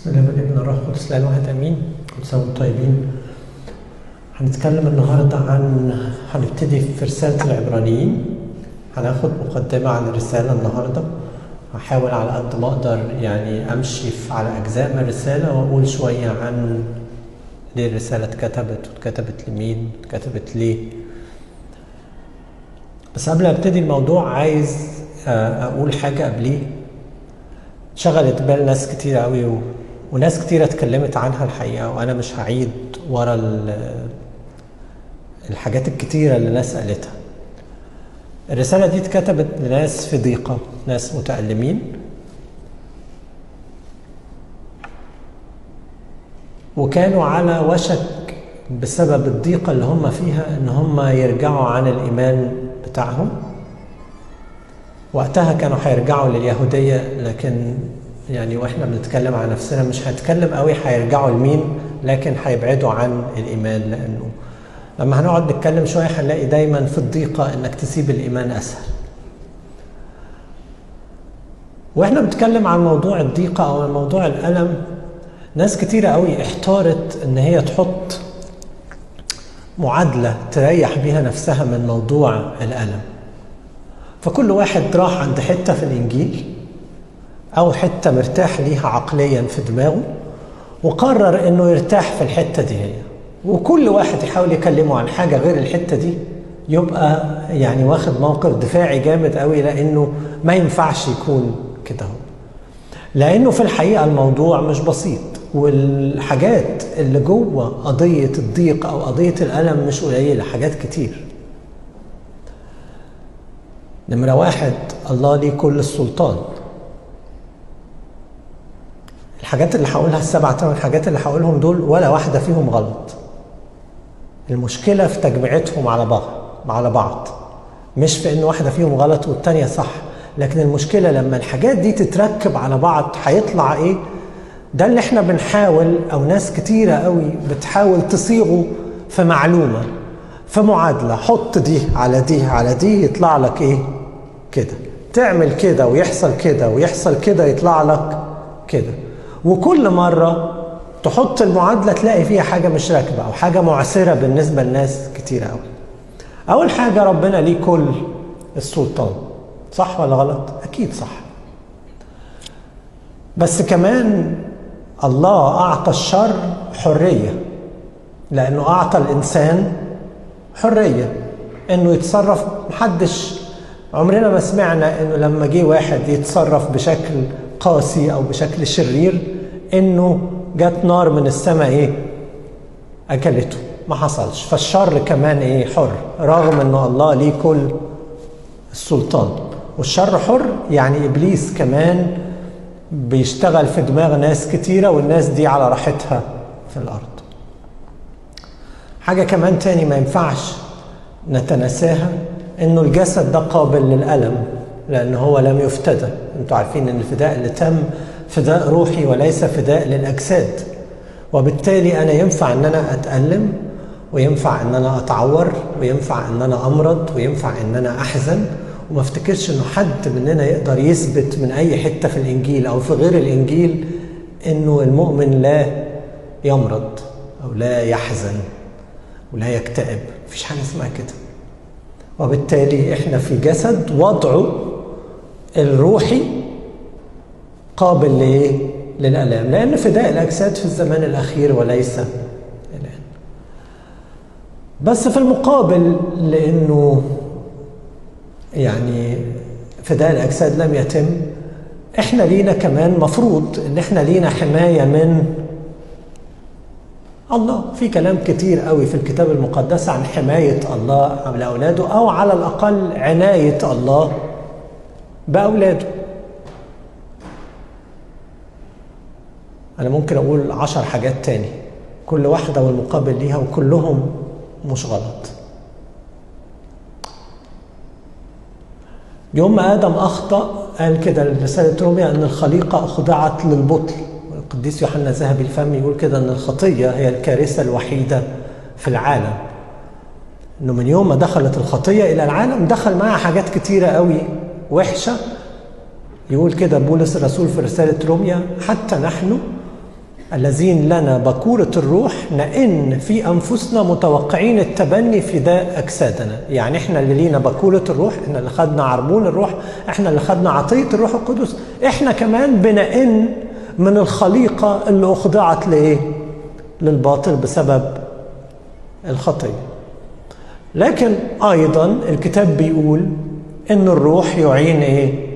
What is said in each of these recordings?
بسم الله والابن الروح القدس لا الواحد امين كل سنه وأنتم طيبين هنتكلم النهارده عن هنبتدي في رسالة العبرانيين. هناخد مقدمة عن الرسالة النهارده. هحاول على قد ما أقدر يعني أمشي على أجزاء من الرسالة وأقول شوية عن ليه الرسالة اتكتبت واتكتبت لمين اتكتبت ليه. بس قبل أبتدي الموضوع عايز أقول حاجة قبليه. شغلت بال ناس كتير قوي. وناس كتير اتكلمت عنها الحقيقة وأنا مش هعيد ورا ال... الحاجات الكتيرة اللي الناس قالتها. الرسالة دي اتكتبت لناس في ضيقه ناس متألمين. وكانوا على وشك بسبب الضيقة اللي هم فيها إن هم يرجعوا عن الإيمان بتاعهم. وقتها كانوا هيرجعوا لليهودية لكن يعني وإحنا بنتكلم عن نفسنا مش هنتكلم قوي هيرجعوا لمين؟ لكن هيبعدوا عن الإيمان لأنه لما هنقعد نتكلم شوية هنلاقي دايما في الضيقة إنك تسيب الإيمان أسهل. وإحنا بنتكلم عن موضوع الضيقة أو موضوع الألم ناس كتيرة قوي احتارت إن هي تحط معادلة تريح بيها نفسها من موضوع الألم. فكل واحد راح عند حتة في الإنجيل أو حتة مرتاح ليها عقليا في دماغه وقرر إنه يرتاح في الحتة دي هي. وكل واحد يحاول يكلمه عن حاجة غير الحتة دي يبقى يعني واخد موقف دفاعي جامد قوي لأنه ما ينفعش يكون كده لأنه في الحقيقة الموضوع مش بسيط والحاجات اللي جوه قضية الضيق أو قضية الألم مش قليلة حاجات كتير. نمرة واحد الله ليه كل السلطان. الحاجات اللي هقولها السبع ثمان حاجات اللي هقولهم دول ولا واحدة فيهم غلط. المشكلة في تجميعتهم على بعض على بعض. مش في إن واحدة فيهم غلط والتانية صح لكن المشكلة لما الحاجات دي تتركب على بعض هيطلع إيه؟ ده اللي إحنا بنحاول أو ناس كتيرة قوي بتحاول تصيغه في معلومة في معادلة. حط دي على دي على دي يطلع لك إيه؟ كده. تعمل كده ويحصل كده ويحصل كده يطلع لك كده. وكل مرة تحط المعادلة تلاقي فيها حاجة مش راكبة أو حاجة معسرة بالنسبة لناس كتير أوي. أول حاجة ربنا ليه كل السلطان؟ صح ولا غلط؟ أكيد صح. بس كمان الله أعطى الشر حرية لأنه أعطى الإنسان حرية إنه يتصرف. محدش عمرنا ما سمعنا إنه لما جه واحد يتصرف بشكل قاسي أو بشكل شرير إنه جت نار من السماء إيه؟ أكلته ما حصلش. فالشر كمان إيه؟ حر رغم إن الله ليه كل السلطان. والشر حر يعني إبليس كمان بيشتغل في دماغ ناس كتيرة والناس دي على راحتها في الأرض. حاجة كمان تاني ما ينفعش نتناساها إنه الجسد ده قابل للألم لأن هو لم يفتدى أنتوا عارفين ان الفداء اللي تم فداء روحي وليس فداء للأجساد. وبالتالي أنا ينفع أن أنا أتألم وينفع أن أنا أتعور وينفع أن أنا أمرض وينفع أن أنا أحزن. وما افتكرش إنه حد مننا يقدر يثبت من أي حتة في الإنجيل أو في غير الإنجيل إنه المؤمن لا يمرض أو لا يحزن ولا يكتئب. مفيش حاجة اسمها كده. وبالتالي إحنا في جسد وضعه الروحي قابل لإيه؟ للآلام لأن فداء الأجساد في الزمان الأخير وليس الآن. بس في المقابل لأنه يعني فداء الأجساد لم يتم إحنا لينا كمان مفروض إن إحنا لينا حماية من الله في كلام كتير قوي في الكتاب المقدس عن حماية الله لأولاده أو على الأقل عناية الله بأولاده. أنا ممكن أقول عشر حاجات تاني. كل واحدة والمقابل ليها وكلهم مش غلط. يوم ما آدم أخطأ قال كده رسالة روميا أن الخليقة خضعت للبطل. القديس يوحنا ذهبي الفم يقول كده إن الخطية هي الكارثة الوحيدة في العالم. إنه من يوم ما دخلت الخطية إلى العالم دخل معها حاجات كتيرة قوي. وحشة. يقول كده بولس الرسول في رسالة روميا حتى نحن الذين لنا بكورة الروح نئن في أنفسنا متوقعين التبني فداء أجسادنا. يعني إحنا اللي لينا بكورة الروح إحنا اللي خدنا عربون الروح إحنا اللي خدنا عطية الروح القدس. إحنا كمان بنئن من الخليقة اللي أخضعت لإيه؟ للباطل بسبب الخطية. لكن أيضا الكتاب بيقول إن الروح يعين إيه؟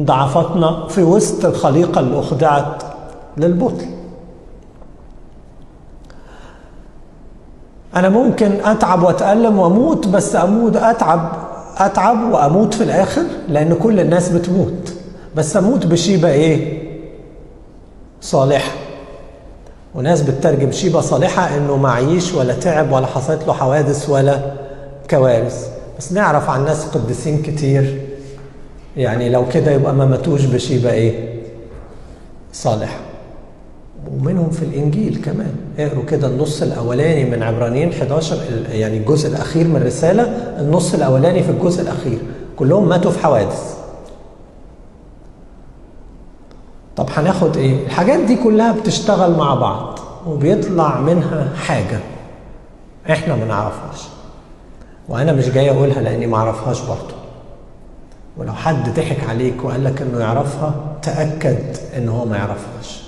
ضعفاتنا في وسط الخليقة اللي أخضعت للبطل أنا ممكن أتعب وأتألم وأموت بس أموت أتعب أتعب وأموت في الآخر لأن كل الناس بتموت بس أموت بشيبة إيه؟ صالحة وناس بتترجم شيبة صالحة إنه معيش ولا تعب ولا حصلت له حوادث ولا كوارث بس نعرف عن ناس قديسين كتير. يعني لو كده يبقى ما ماتوش بشيبة إيه؟ صالحة ومنهم في الإنجيل كمان. اقروا كده النص الأولاني من عبرانيين 11 يعني الجزء الأخير من الرسالة النص الأولاني في الجزء الأخير. كلهم ماتوا في حوادث. طب هناخد إيه؟ الحاجات دي كلها بتشتغل مع بعض وبيطلع منها حاجة. إحنا ما نعرفهاش. وأنا مش جاي أقولها لأني ما أعرفهاش برضه. ولو حد ضحك عليك وقال لك إنه يعرفها تأكد إن هو ما يعرفهاش.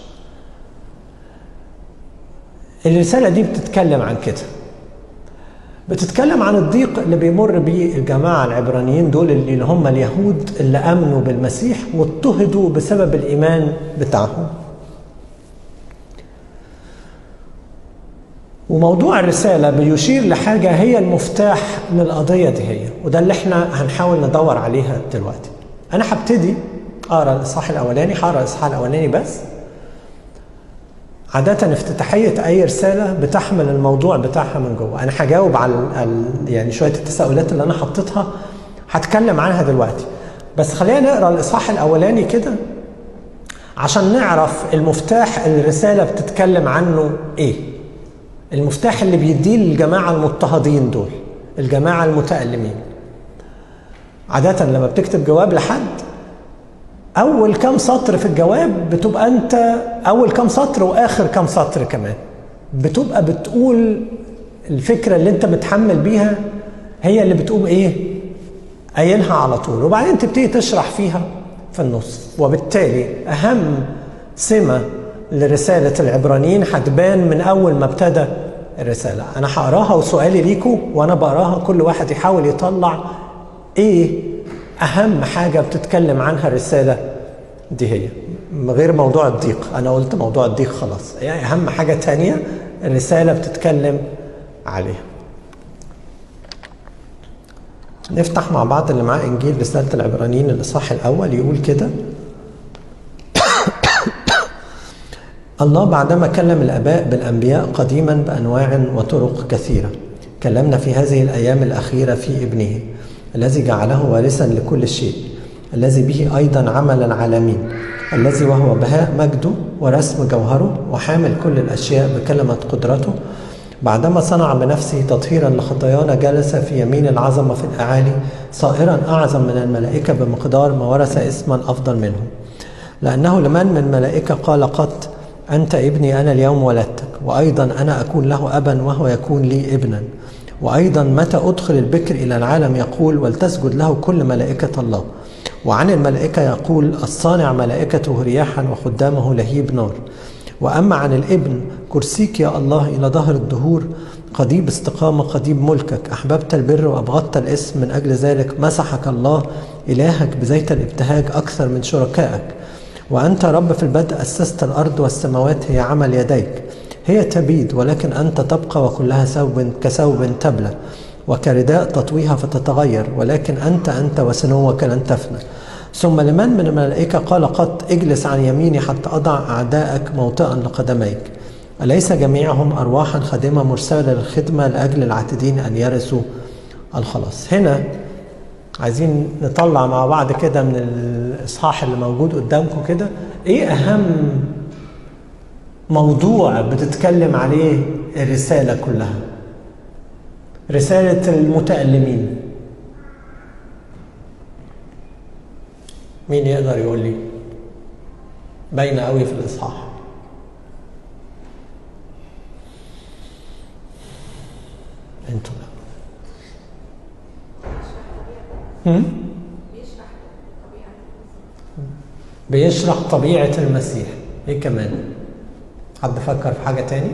الرسالة دي بتتكلم عن كده. بتتكلم عن الضيق اللي بيمر بيه الجماعة العبرانيين دول اللي هم اليهود اللي آمنوا بالمسيح واضطهدوا بسبب الإيمان بتاعهم. وموضوع الرسالة بيشير لحاجة هي المفتاح للقضية دي هي وده اللي إحنا هنحاول ندور عليها دلوقتي. أنا هبتدي أقرأ الإصحاح الأولاني هقرأ الإصحاح الأولاني بس. عادة افتتاحية أي رسالة بتحمل الموضوع بتاعها من جوه، أنا هجاوب على ال يعني شوية التساؤلات اللي أنا حطيتها هتكلم عنها دلوقتي، بس خلينا نقرأ الإصحاح الأولاني كده عشان نعرف المفتاح اللي الرسالة بتتكلم عنه إيه؟ المفتاح اللي بيديه للجماعة المضطهدين دول، الجماعة المتألمين. عادة لما بتكتب جواب لحد أول كام سطر في الجواب بتبقى أنت أول كام سطر وآخر كام سطر كمان. بتبقى بتقول الفكرة اللي أنت متحمل بيها هي اللي بتقوم إيه؟ قايلها على طول. وبعدين تبتدي تشرح فيها في النص. وبالتالي أهم سمة لرسالة العبرانيين هتبان من أول ما ابتدى الرساله أنا هقراها وسؤالي ليكم وأنا بقراها كل واحد يحاول يطلع إيه أهم حاجة بتتكلم عنها الرسالة دي هي. غير موضوع الضيق. أنا قلت موضوع الضيق خلاص. يعني أهم حاجة تانية الرساله بتتكلم عليها. نفتح مع بعض اللي معاه إنجيل رسالة العبرانيين الاصحاح الأول يقول كده. الله بعدما كلم الآباء بالأنبياء قديما بأنواع وطرق كثيرة. كلمنا في هذه الأيام الأخيرة في ابنه الذي جعله وارثا لكل شيء الذي به أيضا عمل العالمين الذي وهو بهاء مجده ورسم جوهره وحامل كل الأشياء بكلمة قدرته. بعدما صنع بنفسه تطهيرا لخطايانا جلس في يمين العظمة في الأعالي صائرا أعظم من الملائكة بمقدار ما ورث اسما أفضل منهم لأنه لمن من الملائكه قال قط أنت ابني أنا اليوم ولدتك. وأيضا أنا أكون له ابا وهو يكون لي ابنا. وأيضا متى أدخل البكر إلى العالم؟ يقول ولتسجد له كل ملائكة الله. وعن الملائكة يقول الصانع ملائكته رياحا وخدامه لهيب نار. وأما عن الابن كرسيك يا الله إلى ظهر الدهور. قضيب استقامة قضيب ملكك. أحببت البر وأبغضت الاسم. من أجل ذلك مسحك الله إلهك بزيت الابتهاج أكثر من شركائك. وأنت رب في البدء أسست الأرض والسماوات هي عمل يديك. هي تبيد ولكن أنت تبقى وكلها ثوب كثوب تبلى وكرداء تطويها فتتغير ولكن أنت أنت وسنوك لن تفنى. ثم لمن من الملائكة؟ قال قط اجلس عن يميني حتى أضع أعداءك موطئا لقدميك. أليس جميعهم أرواحا خادمة مرسلة للخدمة لأجل العاتدين أن يرثوا الخلاص؟ هنا عايزين نطلع مع بعض كده من الإصحاح اللي موجود قدامكم كده. إيه أهم موضوع بتتكلم عليه الرسالة كلها؟ رسالة المتألمين. مين يقدر يقول لي؟ باينة قوي في الإصحاح. أنتوا بيشرح طبيعة المسيح. إيه كمان؟ حد فكر في حاجة تاني؟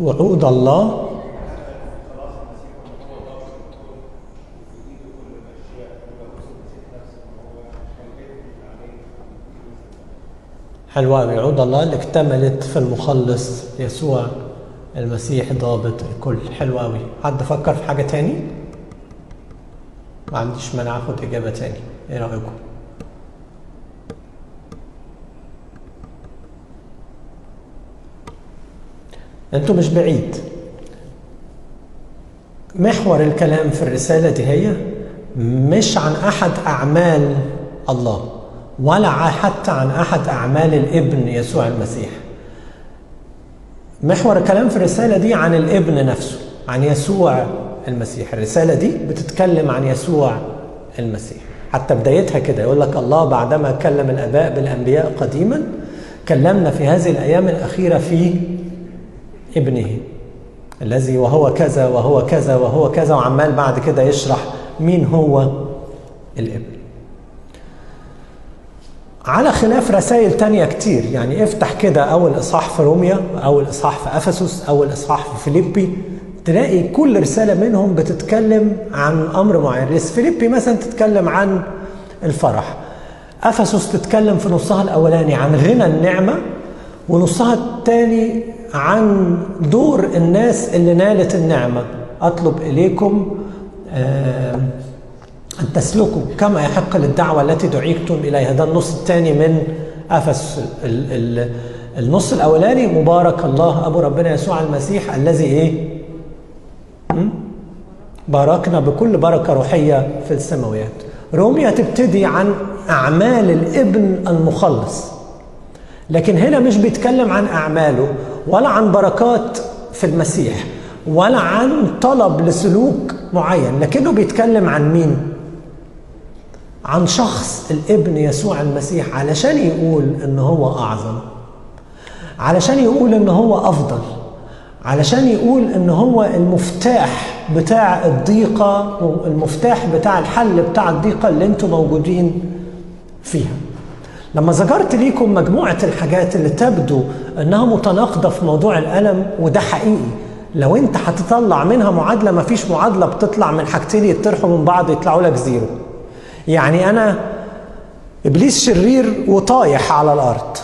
وعود الله حلوة أوي عود الله اللي اكتملت في المخلص يسوع المسيح ضابط الكل. حلوة أوي حد فكر في حاجة تاني؟ ما عنديش مانع اخد إجابة تاني. إيه رأيكم؟ أنتوا مش بعيد. محور الكلام في الرسالة دي هي مش عن أحد أعمال الله. ولا حتى عن أحد أعمال الإبن يسوع المسيح. محور الكلام في الرسالة دي عن الإبن نفسه عن يسوع المسيح. الرسالة دي بتتكلم عن يسوع المسيح. حتى بدايتها كده يقول لك الله بعدما كلم الآباء بالأنبياء قديما كلمنا في هذه الأيام الأخيرة في إبنه. الذي وهو كذا وهو كذا وهو كذا وعمال بعد كده يشرح مين هو الإبن. على خلاف رسائل تانية كتير. يعني افتح كده أول إصحاح في روميا أول إصحاح في أفسس أول إصحاح في فيليبي. تلاقي كل رسالة منهم بتتكلم عن أمر معين. فيليبي مثلا تتكلم عن الفرح. أفسس تتكلم في نصها الأولاني عن غنى النعمة ونصها الثاني عن دور الناس اللي نالت النعمة. أطلب إليكم أن تسلكوا كما يحق للدعوة التي دعيتم إليها. ده النص الثاني من أفس النص الأولاني. مبارك الله أبو ربنا يسوع المسيح الذي إيه؟ باركنا بكل بركة روحية في السماويات روميا تبتدي عن أعمال الابن المخلص. لكن هنا مش بيتكلم عن أعماله ولا عن بركات في المسيح ولا عن طلب لسلوك معين. لكنه بيتكلم عن مين؟ عن شخص الابن يسوع المسيح علشان يقول إن هو أعظم علشان يقول إن هو أفضل علشان يقول إن هو المفتاح بتاع الضيقة والمفتاح بتاع الحل بتاع الضيقة اللي أنتم موجودين فيها. لما ذكرت ليكم مجموعة الحاجات اللي تبدو إنها متناقضة في موضوع الألم وده حقيقي. لو أنت هتطلع منها معادلة ما فيش معادلة بتطلع من حاجتين يطرحوا من بعض يطلعوا لك زيرو. يعني أنا إبليس شرير وطايح على الأرض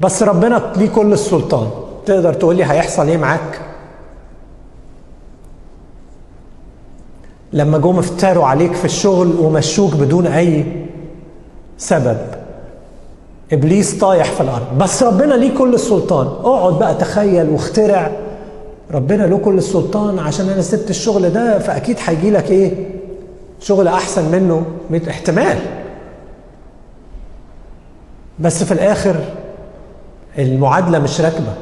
بس ربنا ليه كل السلطان. تقدر تقول لي هيحصل إيه معاك؟ لما جم افتروا عليك في الشغل ومشوك بدون أي سبب إبليس طايح في الأرض بس ربنا ليه كل السلطان. اقعد بقى تخيل واخترع ربنا له كل السلطان عشان أنا سبت الشغل ده فأكيد هيجي لك إيه؟ شغل أحسن منه احتمال. بس في الآخر المعادلة مش راكبة.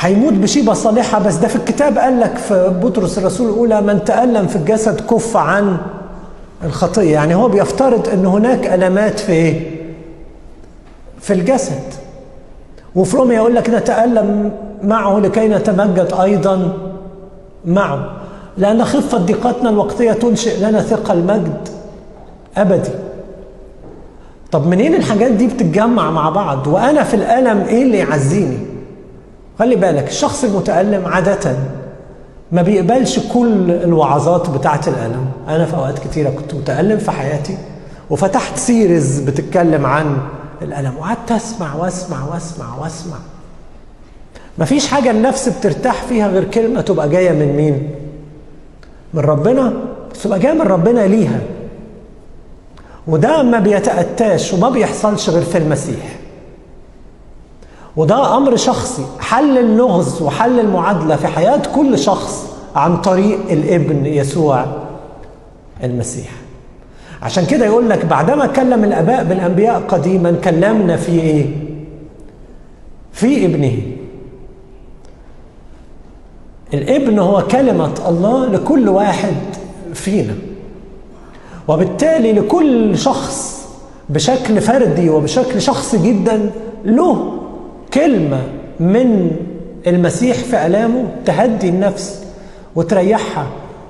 هيموت بشيبة صالحة بس ده في الكتاب قال لك في بطرس الرسول الأولى من تألم في الجسد كف عن الخطيه يعني هو بيفترض إن هناك المات في إيه؟ في الجسد. وفي يقول لك نتالم معه لكي نتمجد أيضا معه. لأن خفة ضيقتنا الوقتية تنشئ لنا ثقة المجد أبدي. طب منين الحاجات دي بتتجمع مع بعض؟ وأنا في الألم إيه اللي يعزيني؟ خلي بالك الشخص المتألم عادة ما بيقبلش كل الوعظات بتاعه الألم. أنا في أوقات كتيرة كنت متألم في حياتي وفتحت سيريز بتتكلم عن الألم. وقعدت أسمع وأسمع وأسمع وأسمع. مفيش حاجة النفس بترتاح فيها غير كلمة تبقى جاية من مين؟ من ربنا. تبقى جاية من ربنا ليها. وده ما بيتأتاش وما بيحصلش غير في المسيح. وده أمر شخصي. حل اللغز وحل المعادلة في حياة كل شخص عن طريق الابن يسوع المسيح. عشان كده يقول لك بعدما كلم الآباء بالأنبياء قديما كلمنا في إيه؟ في ابنه. الابن هو كلمة الله لكل واحد فينا. وبالتالي لكل شخص بشكل فردي وبشكل شخصي جدا له كلمة من المسيح في ألامه تهدي النفس وتريحها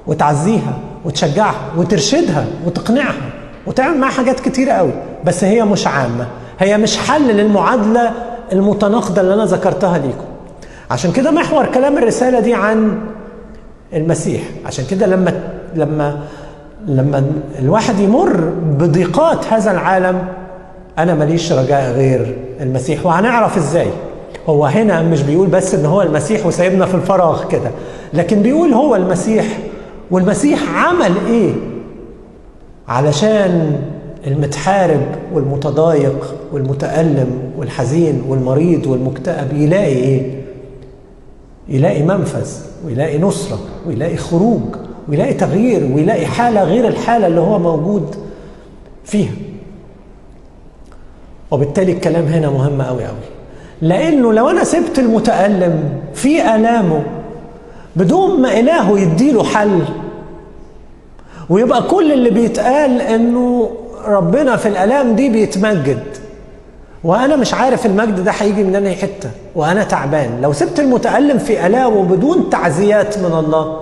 وتعزيها. وتشجعها وترشدها وتقنعها وتعمل معاها حاجات كتيرة قوي. بس هي مش عامة. هي مش حل للمعادلة المتناقضة اللي أنا ذكرتها ليكم. عشان كده محور كلام الرسالة دي عن المسيح. عشان كده لما لما لما الواحد يمر بضيقات هذا العالم أنا ماليش رجاء غير المسيح. وهنعرف إزاي. هو هنا مش بيقول بس إن هو المسيح وسايبنا في الفراغ كده لكن بيقول هو المسيح والمسيح عمل إيه؟ علشان المتحارب والمتضايق والمتألم والحزين والمريض والمكتئب يلاقي إيه؟ يلاقي منفذ ويلاقي نصرة ويلاقي خروج ويلاقي تغيير ويلاقي حالة غير الحالة اللي هو موجود فيها. وبالتالي الكلام هنا مهم قوي قوي لأنه لو أنا سبت المتألم في آلامه بدون ما إلهه يديله حل ويبقى كل اللي بيتقال إنه ربنا في الألام دي بيتمجد. وأنا مش عارف المجد ده هيجي من أنهي حتة وأنا تعبان. لو سبت المتألم في الامه بدون تعزيات من الله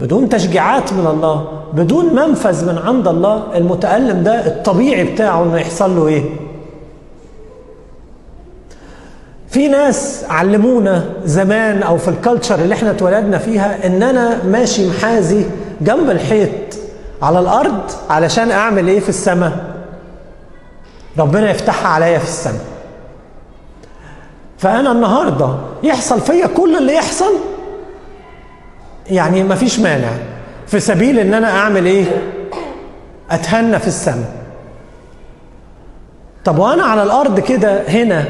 بدون تشجيعات من الله بدون منفذ من عند الله المتألم ده الطبيعي بتاعه إنه يحصل له إيه؟ في ناس علمونا زمان أو في الكالتشر اللي إحنا اتولدنا فيها إن أنا ماشي محازي جنب الحيط. على الأرض علشان أعمل إيه في السماء؟ ربنا يفتحها عليا في السماء. فأنا النهارده يحصل فيا كل اللي يحصل؟ يعني مفيش مانع. في سبيل إن أنا أعمل إيه؟ أتهنى في السماء. طب وأنا على الأرض كده هنا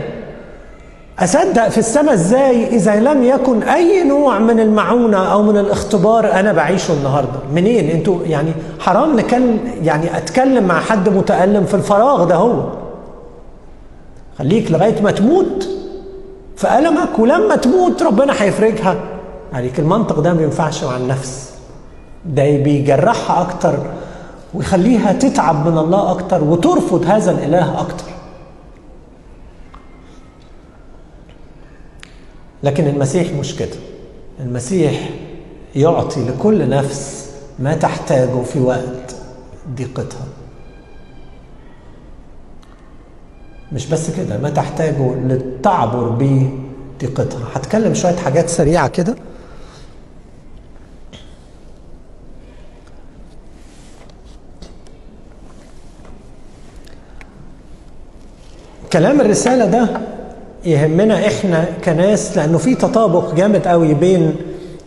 أصدق في السماء إزاي؟ إذا لم يكن أي نوع من المعونة أو من الاختبار أنا بعيشه النهاردة. منين؟ أنتوا يعني حرام نكلم يعني أتكلم مع حد متألم في الفراغ ده هو. خليك لغاية ما تموت. في ألمك ولما تموت ربنا هيفرجها. عليك المنطق ده ما ينفعش مع النفس. ده بيجرحها أكتر ويخليها تتعب من الله أكتر وترفض هذا الإله أكتر. لكن المسيح مش كده. المسيح يعطي لكل نفس ما تحتاجه في وقت ضيقتها. مش بس كده ما تحتاجه للتعبر بضيقتها هتكلم شوية حاجات سريعة كده. كلام الرسالة ده يهمنا إحنا كناس لأنه في تطابق جامد قوي بين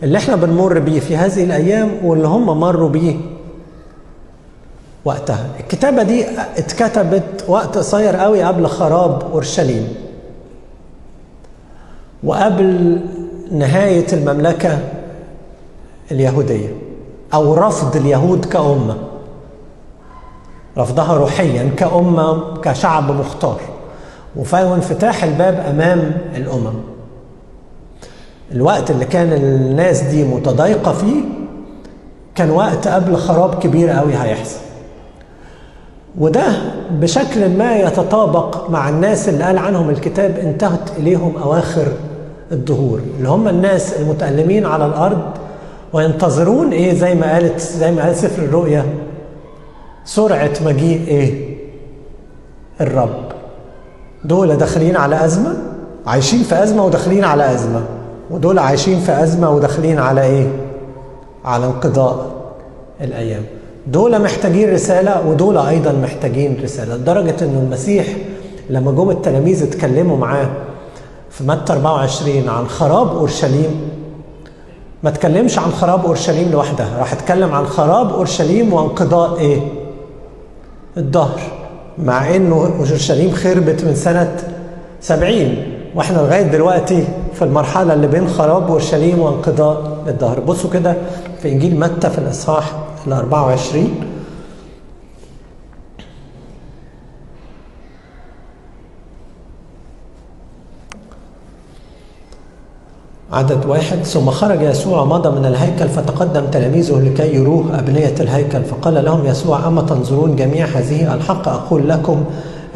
اللي إحنا بنمر بيه في هذه الأيام واللي هم مروا بيه وقتها. الكتابة دي اتكتبت وقت قصير قوي قبل خراب أورشليم وقبل نهاية المملكة اليهودية أو رفض اليهود كأمة. رفضها روحيا كأمة كشعب مختار. وفهو انفتاح الباب أمام الأمم. الوقت اللي كان الناس دي متضايقة فيه كان وقت قبل خراب كبير قوي هيحصل. وده بشكل ما يتطابق مع الناس اللي قال عنهم الكتاب انتهت إليهم أواخر الدهور اللي هم الناس المتألمين على الأرض وينتظرون إيه زي ما قالت زي ما قال سفر الرؤيا سرعة مجيء إيه؟ الرب. دول داخلين على أزمة عايشين في أزمة وداخلين على أزمة ودول عايشين في أزمة وداخلين على إيه؟ على انقضاء الأيام دول محتاجين رسالة ودول أيضا محتاجين رسالة لدرجة أن المسيح لما جم التلاميذ اتكلموا معاه في متى 24 عن خراب أورشليم ما اتكلمش عن خراب أورشليم لوحدها راح اتكلم عن خراب أورشليم وانقضاء إيه؟ الظهر مع إنه اورشليم خربت من سنة 70 وإحنا لغاية دلوقتي في المرحلة اللي بين خراب اورشليم وانقضاء الظهر بصوا كده في إنجيل متى في الإصحاح ال 24 عدد واحد ثم خرج يسوع ومضى من الهيكل فتقدم تلاميذه لكي يروه أبنية الهيكل فقال لهم يسوع أما تنظرون جميع هذه الحق أقول لكم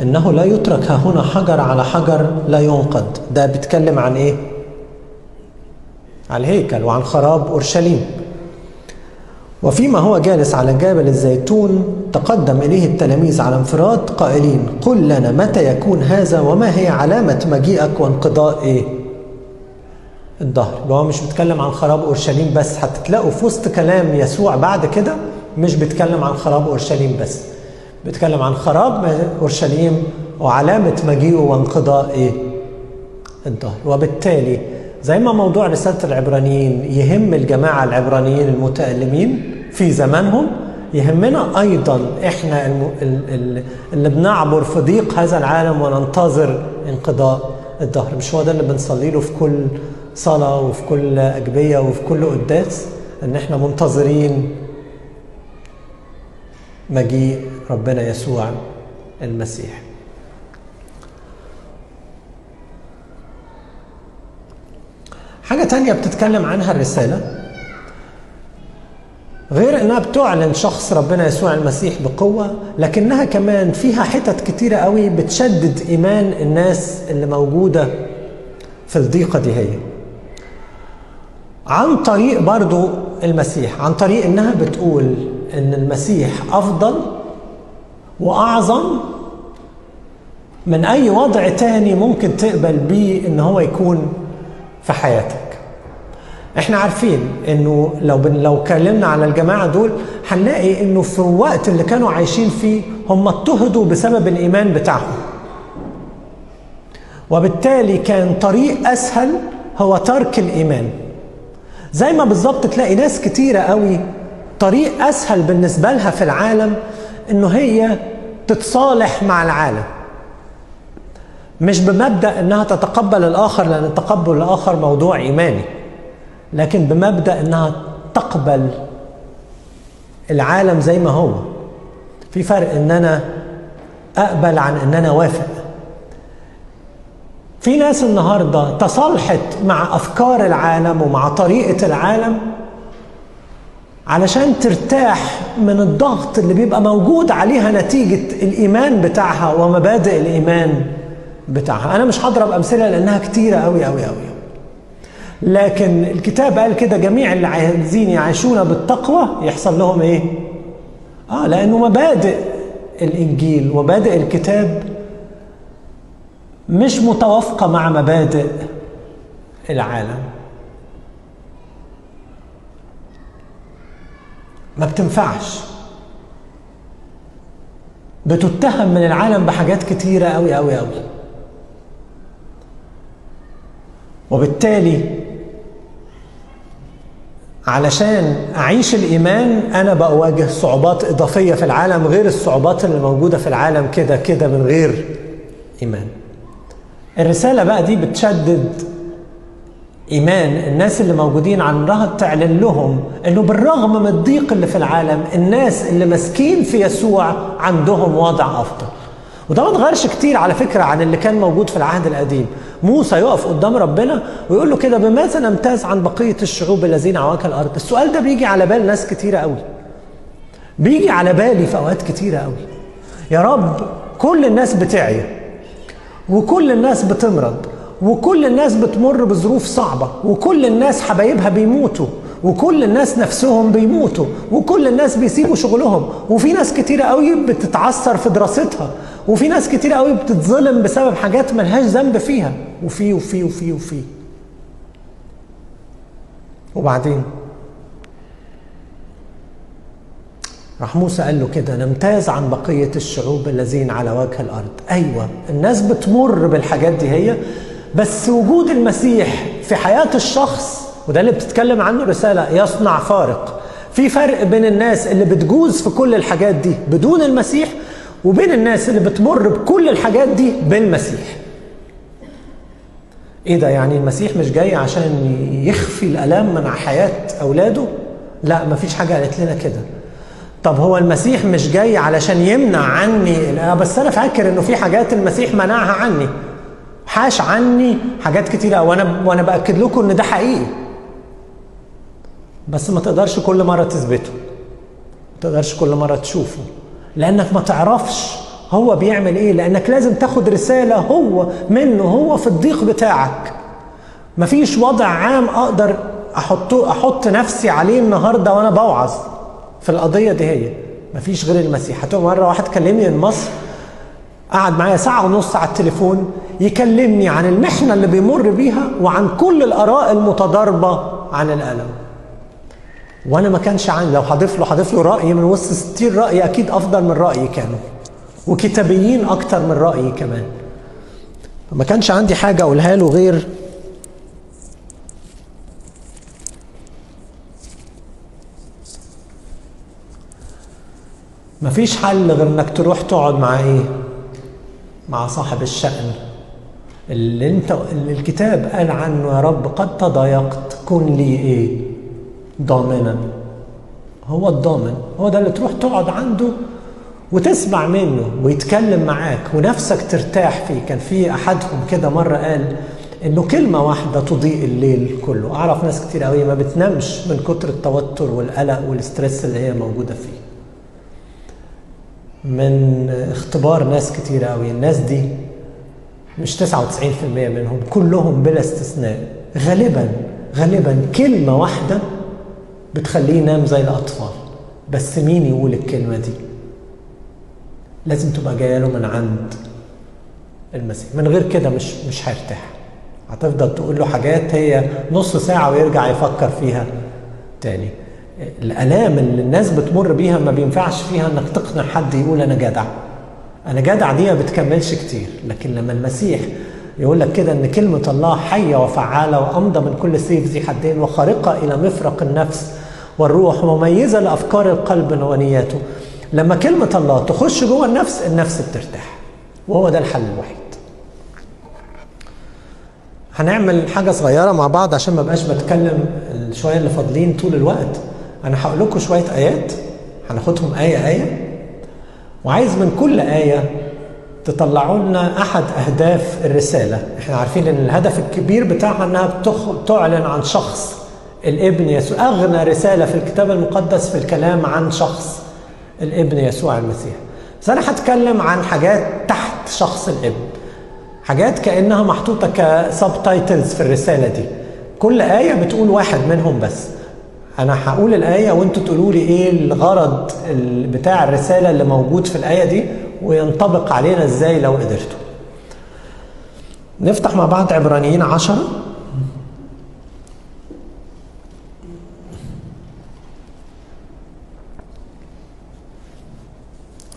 إنه لا يترك هنا حجر على حجر لا ينقض ده بيتكلم عن إيه؟ عن الهيكل وعن خراب أورشليم وفيما هو جالس على جبل الزيتون تقدم إليه التلاميذ على انفراد قائلين قل لنا متى يكون هذا وما هي علامة مجيئك وانقضاء إيه؟ الظهر اللي هو مش بيتكلم عن خراب أورشليم بس هتلاقوا في وسط كلام يسوع بعد كده مش بيتكلم عن خراب أورشليم بس. بيتكلم عن خراب أورشليم وعلامة مجيئه وانقضاء إيه؟ الظهر وبالتالي زي ما موضوع رسالة العبرانيين يهم الجماعة العبرانيين المتألمين في زمانهم يهمنا أيضا إحنا اللي بنعبر في ضيق هذا العالم وننتظر انقضاء الظهر مش هو ده اللي بنصلي له في كل صلاة وفي كل أجبية وفي كل قداس إن إحنا منتظرين مجيء ربنا يسوع المسيح. حاجة تانية بتتكلم عنها الرسالة غير إنها بتعلن شخص ربنا يسوع المسيح بقوة لكنها كمان فيها حتت كتيرة قوي بتشدد إيمان الناس اللي موجودة في الضيقة دي هي عن طريق برضو المسيح عن طريق إنها بتقول إن المسيح أفضل وأعظم من أي وضع تاني ممكن تقبل بيه إن هو يكون في حياتك. إحنا عارفين إنه لو بن لو اتكلمنا على الجماعة دول هنلاقي إنه في الوقت اللي كانوا عايشين فيه هم اضطهدوا بسبب الإيمان بتاعهم. وبالتالي كان طريق أسهل هو ترك الإيمان. زي ما بالظبط تلاقي ناس كتيرة قوي طريق أسهل بالنسبة لها في العالم إنه هي تتصالح مع العالم. مش بمبدأ إنها تتقبل الآخر لأن التقبل الآخر موضوع إيماني لكن بمبدأ إنها تقبل العالم زي ما هو. في فرق إن أنا أقبل عن إن أنا وافق. في ناس النهارده تصالحت مع أفكار العالم ومع طريقة العالم علشان ترتاح من الضغط اللي بيبقى موجود عليها نتيجة الإيمان بتاعها ومبادئ الإيمان بتاعها. أنا مش هضرب أمثلة لأنها كتيرة قوي قوي قوي لكن الكتاب قال كده جميع اللي عايزين يعيشون بالتقوى يحصل لهم إيه؟ آه لأنه مبادئ الإنجيل ومبادئ الكتاب مش متوافقة مع مبادئ العالم. ما بتنفعش. بتتهم من العالم بحاجات كتيرة قوي قوي قوي وبالتالي علشان أعيش الإيمان أنا بواجه صعوبات إضافية في العالم غير الصعوبات اللي موجودة في العالم كده كده من غير إيمان. الرسالة بقى دي بتشدد إيمان الناس اللي موجودين عنها تعلن لهم إنه بالرغم من الضيق اللي في العالم الناس اللي ماسكين في يسوع عندهم وضع أفضل. وده ما اتغيرش كتير على فكرة عن اللي كان موجود في العهد القديم. موسى يقف قدام ربنا ويقول له كده بماذا نمتاز عن بقية الشعوب الذين وجه الأرض؟ السؤال ده بيجي على بال ناس كتيرة قوي. بيجي على بالي في أوقات كتيرة قوي. يا رب كل الناس بتعيا وكل الناس بتمرض وكل الناس بتمر بظروف صعبة وكل الناس حبايبها بيموتوا وكل الناس نفسهم بيموتوا وكل الناس بيسيبوا شغلهم وفي ناس كتيرة قوي بتتعثر في دراستها وفي ناس كتيرة قوي بتتظلم بسبب حاجات ملهاش ذنب فيها وفي وفي وفي وفي. وبعدين؟ راح موسى قال له كده نمتاز عن بقية الشعوب الذين على وجه الأرض. أيوة الناس بتمر بالحاجات دي هي بس وجود المسيح في حياة الشخص وده اللي بتتكلم عنه الرسالة يصنع فارق. في فرق بين الناس اللي بتجوز في كل الحاجات دي بدون المسيح وبين الناس اللي بتمر بكل الحاجات دي بالمسيح. إيه ده؟ يعني المسيح مش جاي عشان يخفي الالام من حياة أولاده؟ لا مفيش حاجة قالت لنا كده. طب هو المسيح مش جاي علشان يمنع عني؟ بس أنا فاكر إنه في حاجات المسيح منعها عني. حاش عني حاجات كتيرة وأنا وأنا بأكد لكم إن ده حقيقي. بس ما تقدرش كل مرة تثبته. ما تقدرش كل مرة تشوفه. لأنك ما تعرفش هو بيعمل إيه. لأنك لازم تاخد رسالة هو منه هو في الضيق بتاعك. مفيش وضع عام أقدر احطه أحط نفسي عليه النهارده وأنا بوعظ. في القضية دي هي. مفيش غير المسيح. هتبقى مرة واحد كلمني من مصر قعد معايا ساعة ونص على التليفون يكلمني عن المحنة اللي بيمر بيها وعن كل الآراء المتضاربة عن الألم. وأنا ما كانش عندي. لو هضيف له هضيف له رأي من وسط 60 رأي أكيد أفضل من رأيي كانوا. وكتابيين أكتر من رأيي كمان. ما كانش عندي حاجة أقولها له غير مفيش حل غير إنك تروح تقعد مع إيه؟ مع صاحب الشأن. اللي أنت اللي الكتاب قال عنه يا رب قد تضايقت كن لي إيه؟ ضامنا. هو الضامن. هو ده اللي تروح تقعد عنده وتسمع منه ويتكلم معاك ونفسك ترتاح فيه. كان في أحدهم كده مرة قال إنه كلمة واحدة تضيء الليل كله. أعرف ناس كتير قوي ما بتنامش من كتر التوتر والقلق والاسترس اللي هي موجودة فيه. من اختبار ناس كتير قوي. الناس دي مش 99% منهم كلهم بلا استثناء. غالبا غالبا كلمة واحدة بتخليه ينام زي الأطفال. بس مين يقول الكلمة دي؟ لازم تبقى جاية له من عند المسيح. من غير كده مش مش هيرتاح. هتفضل تقول له حاجات هي نص ساعة ويرجع يفكر فيها تاني. الألام اللي الناس بتمر بيها ما بينفعش فيها إنك تقنع حد يقول أنا جدع. أنا جدع دي ما بتكملش كتير. لكن لما المسيح يقول لك كده إن كلمة الله حية وفعالة وأمضى من كل سيف ذي حدين وخارقة إلى مفرق النفس والروح ومميزه لأفكار القلب ونياته لما كلمة الله تخش جوه النفس النفس بترتاح. وهو ده الحل الوحيد. هنعمل حاجة صغيرة مع بعض عشان ما بقاش بتكلم الشويه اللي فاضلين طول الوقت. أنا هقول لكم شوية آيات هناخدهم آية آية. وعايز من كل آية تطلعوا لنا أحد أهداف الرسالة. إحنا عارفين إن الهدف الكبير بتاعها إنها بتعلن عن شخص. الابن يسوع أغنى رسالة في الكتاب المقدس في الكلام عن شخص الابن يسوع المسيح. بس أنا هتكلم عن حاجات تحت شخص الابن. حاجات كأنها محطوطة كسب تايتلز في الرسالة دي. كل آية بتقول واحد منهم بس. أنا هقول الآية وأنتوا تقولوا لي إيه الغرض بتاع الرسالة اللي موجود في الآية دي وينطبق علينا إزاي لو قدرتوا. نفتح مع بعض عبرانيين عشرة.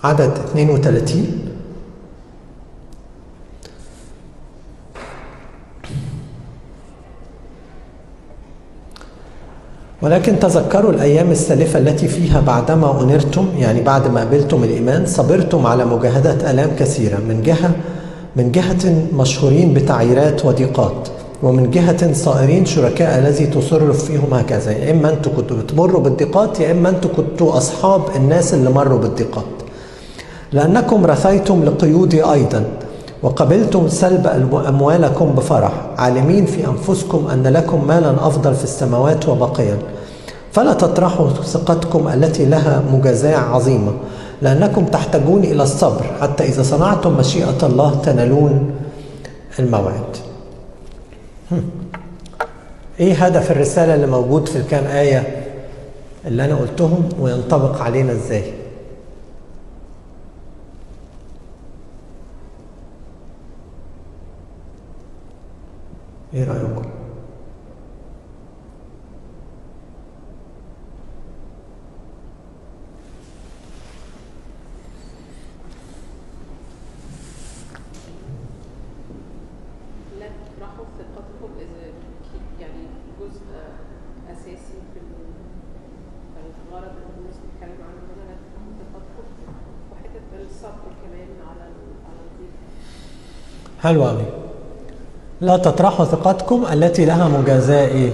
عدد 32 ولكن تذكروا الأيام السالفة التي فيها بعدما أنرتم يعني بعد ما قبلتم الإيمان صبرتم على مجاهدة آلام كثيرة من جهة من جهة مشهورين بتعييرات وضيقات ومن جهة صائرين شركاء الذي تصرف فيهم هكذا يا إما أنتم كنتوا بتمروا بالضيقات يا إما أنتم كنتوا أصحاب الناس اللي مروا بالضيقات لأنكم رثيتم لقيودي أيضا. وقبلتم سلب أموالكم بفرح. عالمين في أنفسكم أن لكم مالا أفضل في السماوات وبقيا. فلا تطرحوا ثقتكم التي لها مجازاة عظيمة لأنكم تحتاجون إلى الصبر حتى إذا صنعتم مشيئة الله تنالون الموعد. إيه هدف الرسالة اللي موجود في الكام آية اللي أنا قلتهم وينطبق علينا إزاي؟ إيه رايكم لا تطرحوا ثقتكم اذا يعني جزء اساسي في الغرض اللي الناس بتتكلم عنه هنا لا تطرحوا ثقتكم وحته الصبر كمان على على الضيق حلو قوي لا تطرحوا ثقتكم التي لها مجازاة إيه؟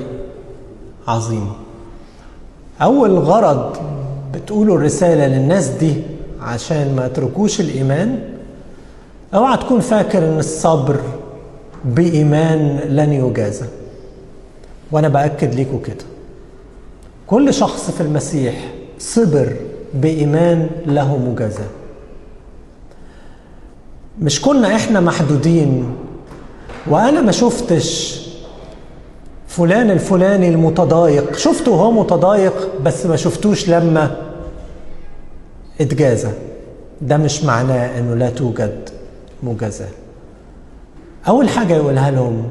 عظيمة. أول غرض بتقولوا الرسالة للناس دي عشان ما يتركوش الإيمان أوعى تكون فاكر إن الصبر بإيمان لن يجازى وأنا بأكد ليكم كده كل شخص في المسيح صبر بإيمان له مجازاة مش كنا إحنا محدودين وأنا ما شفتش فلان الفلاني المتضايق. شفته وهو متضايق بس ما شفتوش لما اتجازى. ده مش معناه إنه لا توجد مجازاة. أول حاجة يقولها لهم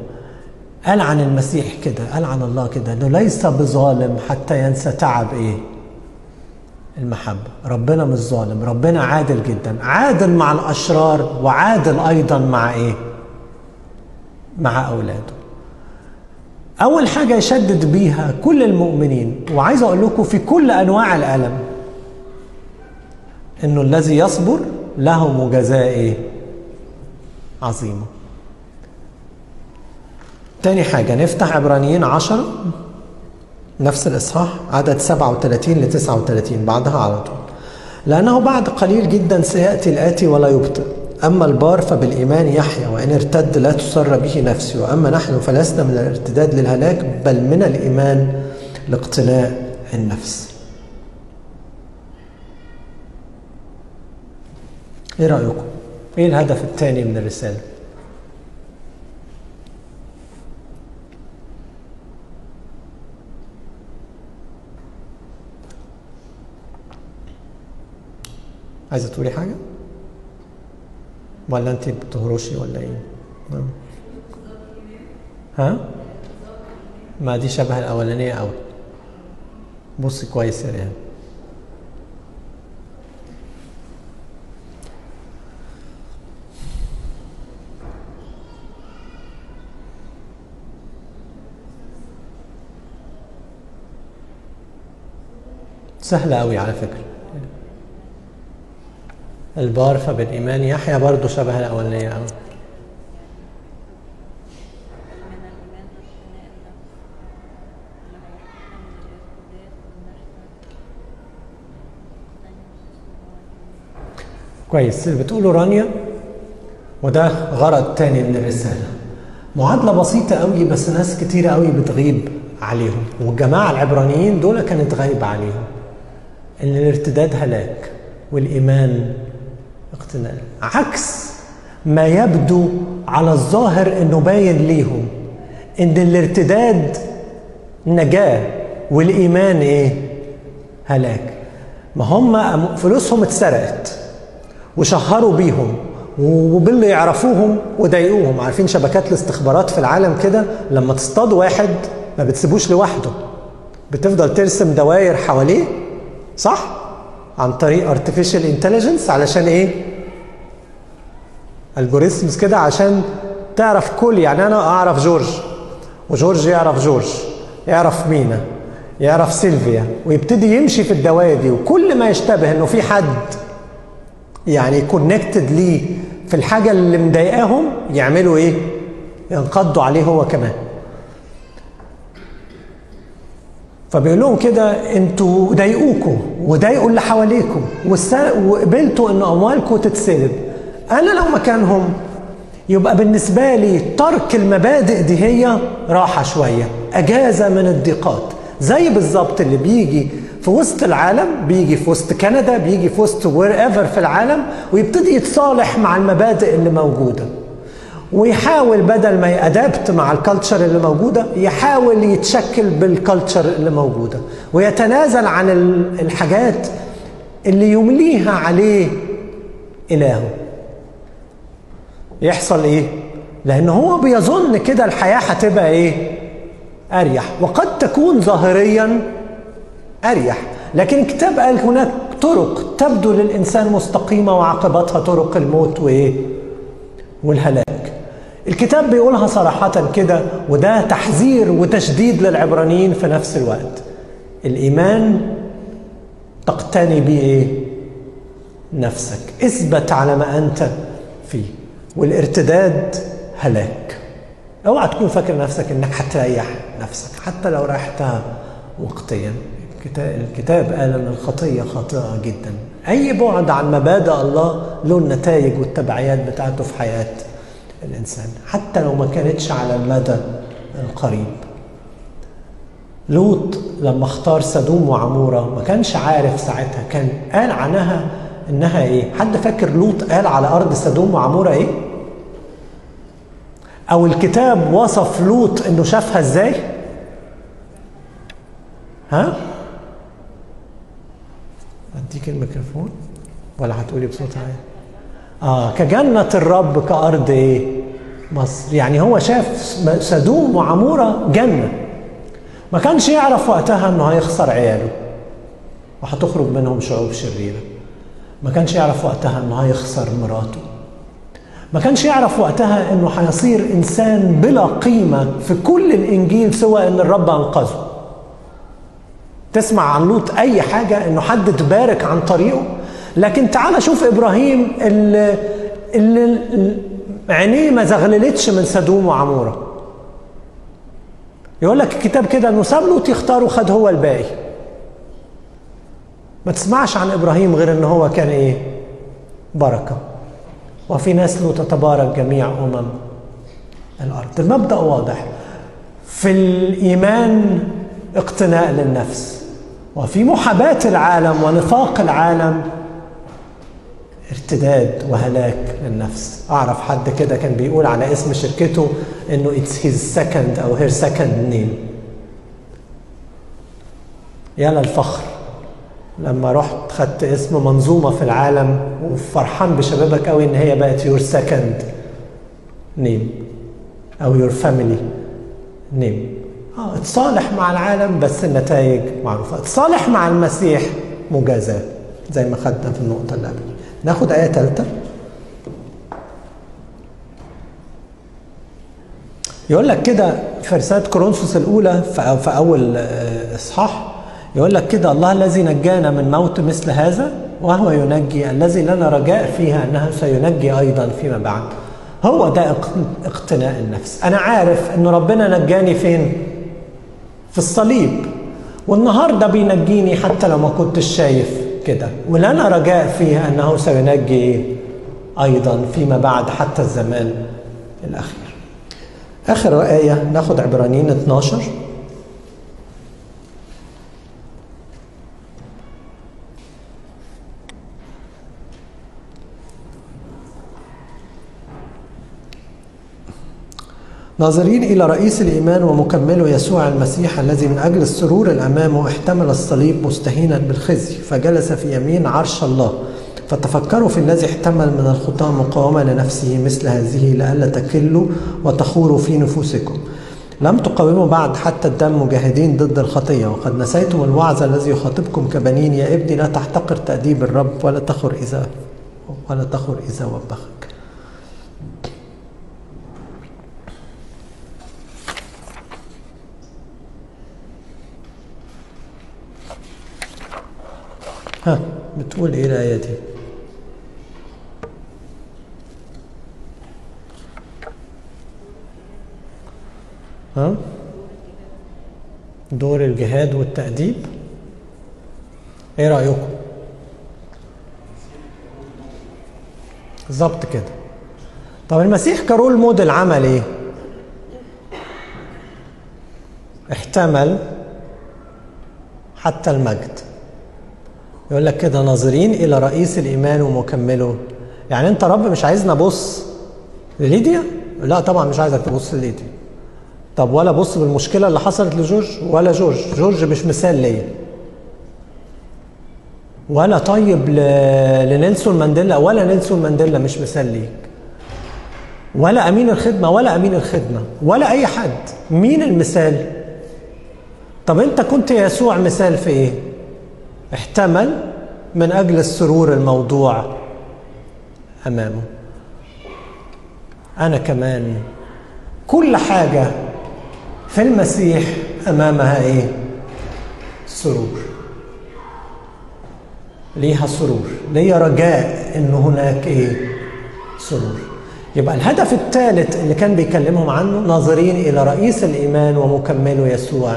قال عن المسيح كده قال عن الله كده إنه ليس بظالم حتى ينسى تعب إيه؟ المحبة. ربنا مش ظالم ربنا عادل جدا. عادل مع الأشرار وعادل أيضا مع إيه؟ مع أولاده. أول حاجة يشدد بيها كل المؤمنين وعايز أقول لكم في كل أنواع الألم إنه الذي يصبر له مجازاة إيه؟ عظيمة. تاني حاجة نفتح عبرانيين عشرة نفس الإصحاح عدد 37 ل 39 بعدها على طول. لأنه بعد قليل جدا سيأتي الآتي ولا يبطئ. أما البار فبالإيمان يحيا وإن ارتد لا تسر به نفسي وأما نحن فلسنا من الارتداد للهلاك بل من الإيمان لاقتناء النفس إيه رأيكم؟ إيه الهدف الثاني من الرسالة؟ عايزة تقولي حاجة؟ ولا أنت بتهرشي ولا إيه؟ ها؟ ما دي شبه الأولانية أوي بصي كويس يا ريان سهلة أوي على فكرة البار فبالإيمان يحيى برضه شبه الأولانية. أوي كويس. اللي بتقوله رانيا وده غرض تاني من الرسالة. معادلة بسيطة قوي بس ناس كتيرة قوي بتغيب عليهم. والجماعة العبرانيين دول كانت غايبة عليهم. إن الارتداد هلاك والإيمان اقتناء. عكس ما يبدو على الظاهر إنه باين ليهم إن الارتداد نجاة والإيمان إيه؟ هلاك. ما هم فلوسهم اتسرقت وشهروا بيهم وباللي يعرفوهم وضايقوهم عارفين شبكات الاستخبارات في العالم كده؟ لما تصطاد واحد ما بتسيبوش لوحده. بتفضل ترسم دوائر حواليه؟ صح؟ عن طريق artificial intelligence علشان إيه؟ algorithms كده عشان تعرف كل يعني أنا أعرف جورج وجورج يعرف جورج يعرف مينا يعرف سيلفيا ويبتدي يمشي في الدوائر دي وكل ما يشتبه إنه في حد يعني connected ليه في الحاجة اللي مضايقاهم يعملوا إيه؟ ينقضوا عليه هو كمان. فبيقول لهم كده أنتوا ضايقوكوا وضايقوا اللي حواليكم وقبلتوا إن أموالكم تتسلب أنا لو مكانهم يبقى بالنسبة لي ترك المبادئ دي هي راحة شوية أجازة من الضيقات. زي بالظبط اللي بيجي في وسط العالم بيجي في وسط كندا بيجي في وسط وير ايفر في العالم ويبتدي يتصالح مع المبادئ اللي موجودة. ويحاول بدل ما ي adapt مع ال culture اللي موجودة يحاول يتشكل بال culture اللي موجودة ويتنازل عن الحاجات اللي يمليها عليه إلهه يحصل إيه؟ لأن هو بيظن كده الحياة هتبقى إيه؟ أريح وقد تكون ظاهريا أريح لكن الكتاب قال هناك طرق تبدو للإنسان مستقيمة وعاقبتها طرق الموت وإيه؟ والهلاك الكتاب بيقولها صراحة كده وده تحذير وتشديد للعبرانيين في نفس الوقت. الإيمان تقتني به إيه؟ نفسك. اثبت على ما أنت فيه والارتداد هلاك. أوعى تكون فاكر نفسك إنك هتريح نفسك حتى لو ريحتها وقتيا الكتاب قال إن الخطية خاطئة جدا. أي بعد عن مبادئ الله له النتائج والتبعيات بتاعته في حياه الإنسان حتى لو ما كانتش على المدى القريب. لوط لما اختار سدوم وعمورة ما كانش عارف ساعتها كان قال عنها إنها إيه؟ حد فاكر لوط قال على أرض سدوم وعمورة إيه؟ أو الكتاب وصف لوط إنه شافها إزاي؟ ها؟ أديك الميكروفون ولا هتقولي بصوت عالي آه كجنة الرب كأرض إيه مصر يعني هو شاف سدوم وعمورة جنة. ما كانش يعرف وقتها إنه هيخسر عياله وهتخرج منهم شعوب شريرة. ما كانش يعرف وقتها إنه هيخسر مراته. ما كانش يعرف وقتها إنه هيصير إنسان بلا قيمة في كل الإنجيل سوى ان الرب أنقذه. تسمع عن لوط أي حاجة إنه حد تبارك عن طريقه؟ لكن تعال شوف إبراهيم اللي, اللي عينيه ما زغللتش من سدوم وعمورة. يقول لك الكتاب كده انه ساب لوط يختار وخد هو الباقي. ما تسمعش عن إبراهيم غير إن هو كان إيه؟ بركة. وفي نسله تتبارك جميع أمم الأرض. المبدأ واضح. في الإيمان اقتناء للنفس. وفي محاباة العالم ونفاق العالم ارتداد وهلاك للنفس أعرف حد كده كان بيقول على اسم شركته إنه it's his second أو her second name يا للفخر لما رحت خدت اسم منظومة في العالم وفرحان بشبابك قوي إن هي بقت your second name أو your family name آه اتصالح مع العالم بس النتائج معروفة. اتصالح مع المسيح مجازاة زي ما خدنا في النقطة اللي قبل ناخد آية ثالثة يقول لك كده في رسالة كورنثوس الأولى في أول إصحاح يقول لك كده الله الذي نجانا من موت مثل هذا وهو ينجي الذي لنا رجاء فيها أنه سينجي أيضا فيما بعد. هو ده اقتناء النفس. أنا عارف أن ربنا نجاني فين؟ في الصليب. والنهاردة بينجيني حتى لو ما كنتش شايف. كده. ولنا رجاء فيها أنه سينجي أيضا فيما بعد حتى الزمان الأخير. آخر آية ناخد عبرانيين 12 ناظرين إلى رئيس الإيمان ومكمله يسوع المسيح الذي من أجل السرور الأمامه احتمل الصليب مستهينا بالخزي فجلس في يمين عرش الله. فتفكروا في الذي احتمل من الخطاة مقاومة لنفسه مثل هذه لئلا تكلوا وتخوروا في نفوسكم. لم تقاوموا بعد حتى الدم مجاهدين ضد الخطية وقد نسيتم الوعظ الذي يخاطبكم كبنين يا ابني لا تحتقر تأديب الرب ولا تخر إذا ولا تخر إذا وبخك. بتقول إيه الآية دي؟ ها؟ دور الجهاد والتأديب إيه رأيكم؟ بالظبط كده طب المسيح كرول موديل عمل إيه؟ احتمل حتى المجد يقول لك كده ناظرين إلى رئيس الإيمان ومكمله. يعني أنت رب مش عايزني ابص لليديا؟ لا طبعا مش عايزك تبص لليديا. طب ولا بص بالمشكلة اللي حصلت لجورج؟ ولا جورج؟ جورج مش مثال ليا. ولا طيب. لنيلسون مانديلا ولا نيلسون مانديلا مش مثال ليك. ولا أمين الخدمة ولا أمين الخدمة ولا أي حد. مين المثال؟ طب أنت كنت يسوع مثال في إيه؟ احتمل من أجل السرور الموضوع أمامه. أنا كمان كل حاجة في المسيح أمامها إيه؟ سرور. ليها سرور. ليا رجاء إن هناك إيه؟ سرور. يبقى الهدف الثالث اللي كان بيكلمهم عنه ناظرين إلى رئيس الإيمان ومكمله يسوع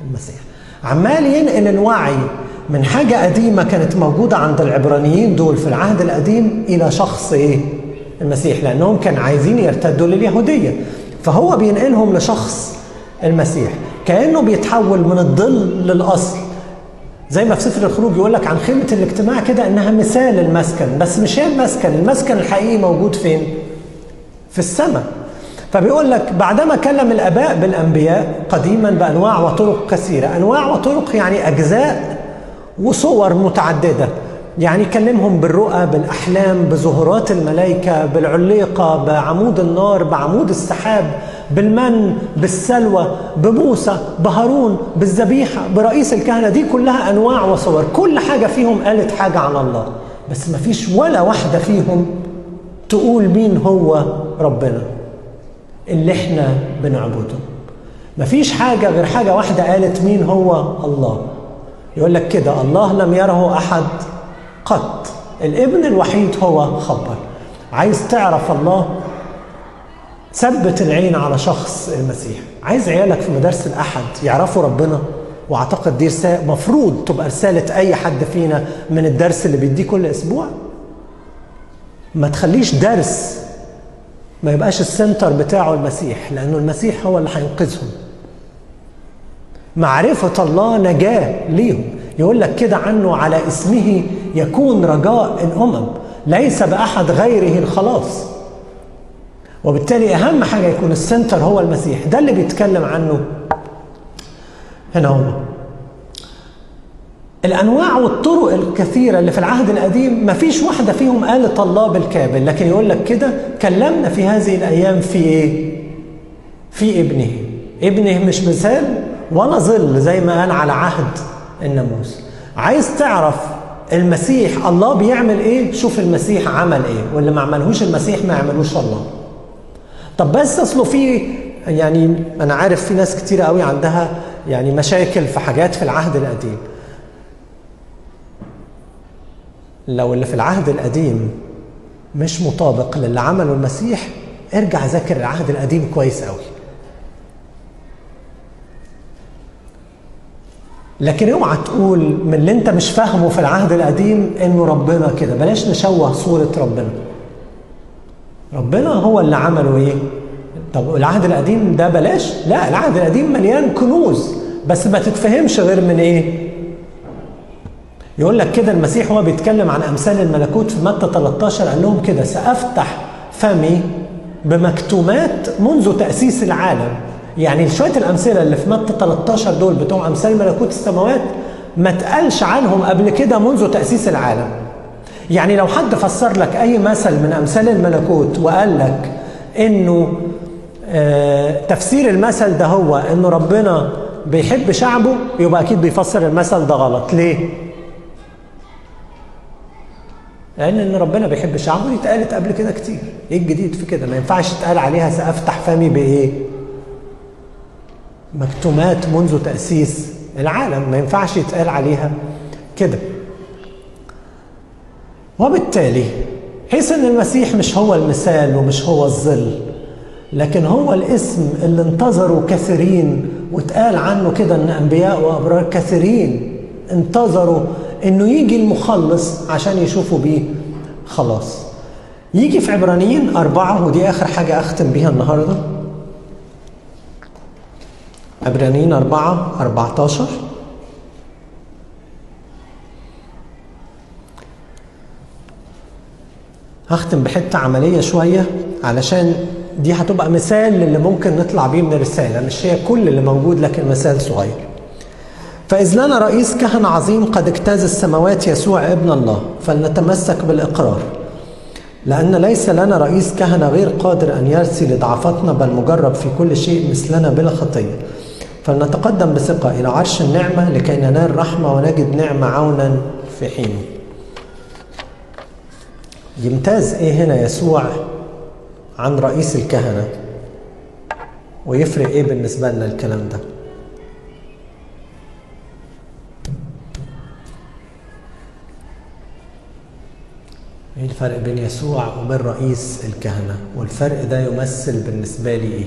المسيح. عمال ينقل الوعي من حاجة قديمة كانت موجودة عند العبرانيين دول في العهد القديم إلى شخص إيه؟ المسيح لأنهم كان عايزين يرتدوا لليهودية. فهو بينقلهم لشخص المسيح كأنه بيتحول من الظل للأصل. زي ما في سفر الخروج يقول لك عن خيمة الاجتماع كده إنها مثال المسكن بس مش هي المسكن المسكن الحقيقي موجود فين؟ في السماء. فبيقول لك بعدما كلم الآباء بالأنبياء قديما بأنواع وطرق كثيرة. أنواع وطرق يعني أجزاء وصور متعددة. يعني كلمهم بالرؤى بالأحلام بظهورات الملائكة بالعليقة بعمود النار بعمود السحاب بالمن بالسلوى بموسى بهارون بالذبيحة برئيس الكهنة. دي كلها أنواع وصور. كل حاجة فيهم قالت حاجة عن الله. بس ما فيش ولا واحدة فيهم تقول مين هو ربنا. اللي إحنا بنعبده. مفيش حاجة غير حاجة واحدة قالت مين هو؟ الله. يقول لك كده الله لم يره أحد قط. الابن الوحيد هو خبر. عايز تعرف الله؟ ثبت العين على شخص المسيح. عايز عيالك في مدارس الأحد يعرفوا ربنا؟ وأعتقد دي رسالة مفروض تبقى رسالة أي حد فينا من الدرس اللي بيديه كل أسبوع. ما تخليش درس ما يبقاش السنتر بتاعه المسيح لأنه المسيح هو اللي هينقذهم. معرفة الله نجاة ليهم. يقول لك كده عنه على اسمه يكون رجاء الأمم. ليس بأحد غيره الخلاص. وبالتالي أهم حاجة يكون السنتر هو المسيح. ده اللي بيتكلم عنه هنا هو. الأنواع والطرق الكثيرة اللي في العهد القديم ما فيش واحدة فيهم قالت الله بالكامل لكن يقول لك كده كلمنا في هذه الأيام في إيه؟ في ابنه. ابنه مش مثال ولا ظل زي ما قال على عهد الناموس عايز تعرف المسيح الله بيعمل إيه؟ شوف المسيح عمل إيه واللي ما عملهوش المسيح ما يعملوش الله. طب بس أصله في يعني أنا عارف في ناس كتير قوي عندها يعني مشاكل في حاجات في العهد القديم. لو اللي في العهد القديم مش مطابق للي عمله المسيح ارجع ذاكر العهد القديم كويس قوي. لكن اوعى تقول من اللي انت مش فاهمه في العهد القديم انه ربنا كده. بلاش نشوه صورة ربنا. ربنا هو اللي عمله إيه؟ طب العهد القديم ده بلاش؟ لا العهد القديم مليان كنوز بس ما تتفهمش غير من إيه؟ يقول لك كده المسيح هو بيتكلم عن أمثال الملكوت في متى 13 قال لهم كده سأفتح فمي بمكتومات منذ تأسيس العالم. يعني شوية الأمثلة اللي في متى 13 دول بتوع أمثال ملكوت السماوات ما اتقالش عنهم قبل كده منذ تأسيس العالم. يعني لو حد فسر لك أي مثل من أمثال الملكوت وقال لك إنه آه تفسير المثل ده هو إنه ربنا بيحب شعبه يبقى أكيد بيفسر المثل ده غلط. ليه؟ لأن إن ربنا بيحب شعبه دي اتقالت قبل كده كتير. إيه الجديد في كده؟ ما ينفعش يتقال عليها سأفتح فمي بإيه؟ مكتومات منذ تأسيس العالم. ما ينفعش يتقال عليها كده. وبالتالي حيث إن المسيح مش هو المثال ومش هو الظل لكن هو الاسم اللي انتظروا كثيرين واتقال عنه كده إن أنبياء وأبرار كثيرين انتظروا إنه يجي المخلص عشان يشوفوا بيه خلاص. يجي في عبرانيين أربعة ودي آخر حاجة أختم بيها النهاردة. عبرانيين أربعة عشر هختم بحتة عملية شوية علشان دي هتبقى مثال للي ممكن نطلع بيه من الرسالة مش هي كل اللي موجود لكن مثال صغير. فإذ لنا رئيس كهنة عظيم قد اجتاز السماوات يسوع ابن الله فلنتمسك بالإقرار. لأن ليس لنا رئيس كهنة غير قادر أن يرسي لضعفتنا بل مجرب في كل شيء مثلنا بلا خطية فلنتقدم بثقة إلى عرش النعمة لكي ننال رحمة ونجد نعمة عونا في حينه يمتاز إيه هنا يسوع عن رئيس الكهنة؟ ويفرق إيه بالنسبة لنا الكلام ده؟ إيه الفرق بين يسوع وبين رئيس الكهنة؟ والفرق ده يمثل بالنسبة لي إيه؟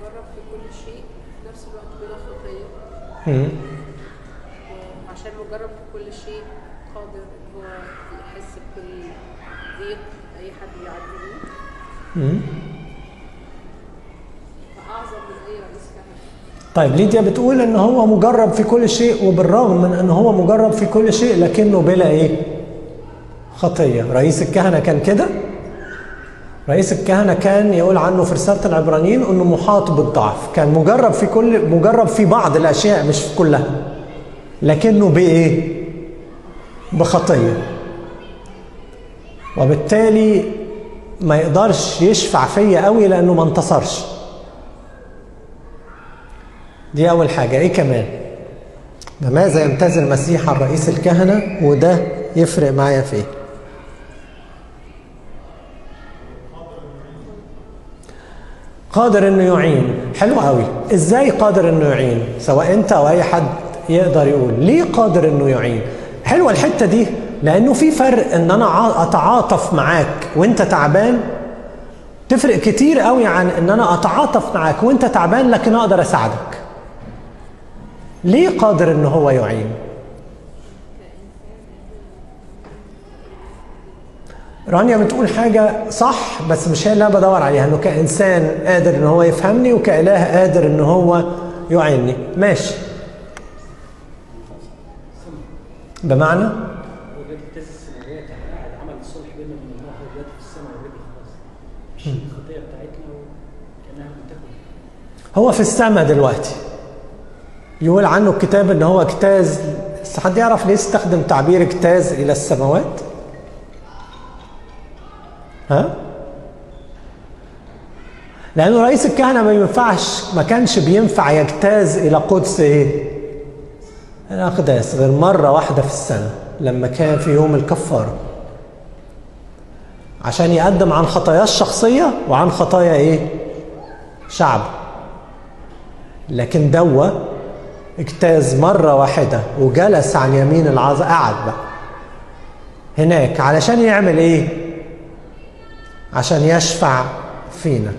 مجرب في كل شيء في نفس الوقت بلا خطية. وعشان مجرب في كل شيء قادر هو يحس بكل ضيق أي حد بيعدي بيه مم. فاعظم من اي رئيس كهنه طيب ليديا بتقول إن هو مجرب في كل شيء وبالرغم من إن هو مجرب في كل شيء لكنه بلا إيه؟ خطية. رئيس الكهنة كان كده؟ رئيس الكهنة كان يقول عنه في رسالة العبرانيين إنه محاط بالضعف. كان مجرب في كل مجرب في بعض الأشياء مش في كلها. لكنه بإيه؟ بخطية. وبالتالي ما يقدرش يشفع فيا قوي لأنه ما انتصرش. دي أول حاجة. إيه كمان؟ بماذا يمتاز المسيح عن رئيس الكهنة؟ وده يفرق معايا في إيه؟ قادر إنه يعين. حلو قوي. إزاي قادر إنه يعين؟ سواء أنت أو أي حد يقدر يقول. ليه قادر إنه يعين؟ حلوة الحتة دي لأنه في فرق إن أنا أتعاطف معاك وأنت تعبان. تفرق كتير قوي عن إن أنا أتعاطف معاك وأنت تعبان لكن أقدر أساعدك. ليه قادر ان هو يعين؟ رانيا بتقول حاجة صح بس مش هي اللي أنا بدور عليها إنه كإنسان قادر إن هو يفهمني وكإله قادر إن هو يعيني ماشي. بمعنى؟ هو في السماء دلوقتي. يقول عنه الكتاب إن هو اجتاز بس حد يعرف ليه استخدم تعبير اجتاز إلى السماوات؟ ها؟ لأنه رئيس الكهنة ما ينفعش ما كانش بينفع يجتاز إلى قدس إيه؟ الاقداس غير مرة واحدة في السنة لما كان في يوم الكفارة. عشان يقدم عن خطاياه الشخصية وعن خطايا إيه؟ شعبه لكن دوا اجتاز مرة واحدة وجلس عن يمين العظ قعد بقى. هناك علشان يعمل إيه؟ عشان يشفع فينا.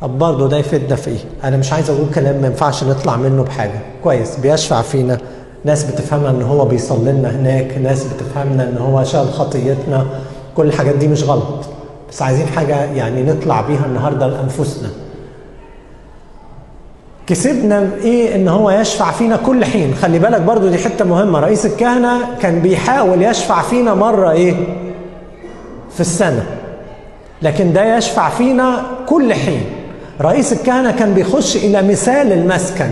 طب برضه ده يفيدنا في إيه؟ أنا مش عايز أقول كلام ما ينفعش نطلع منه بحاجة. كويس بيشفع فينا. ناس بتفهمنا إن هو بيصلي لنا هناك ناس بتفهمنا إن هو شال خطيتنا. كل الحاجات دي مش غلط. بس عايزين حاجة يعني نطلع بيها النهاردة لأنفسنا. كسبنا إيه إن هو يشفع فينا كل حين. خلي بالك برضو دي حتة مهمة. رئيس الكهنة كان بيحاول يشفع فينا مرة إيه؟ في السنة. لكن ده يشفع فينا كل حين. رئيس الكهنة كان بيخش إلى مثال المسكن.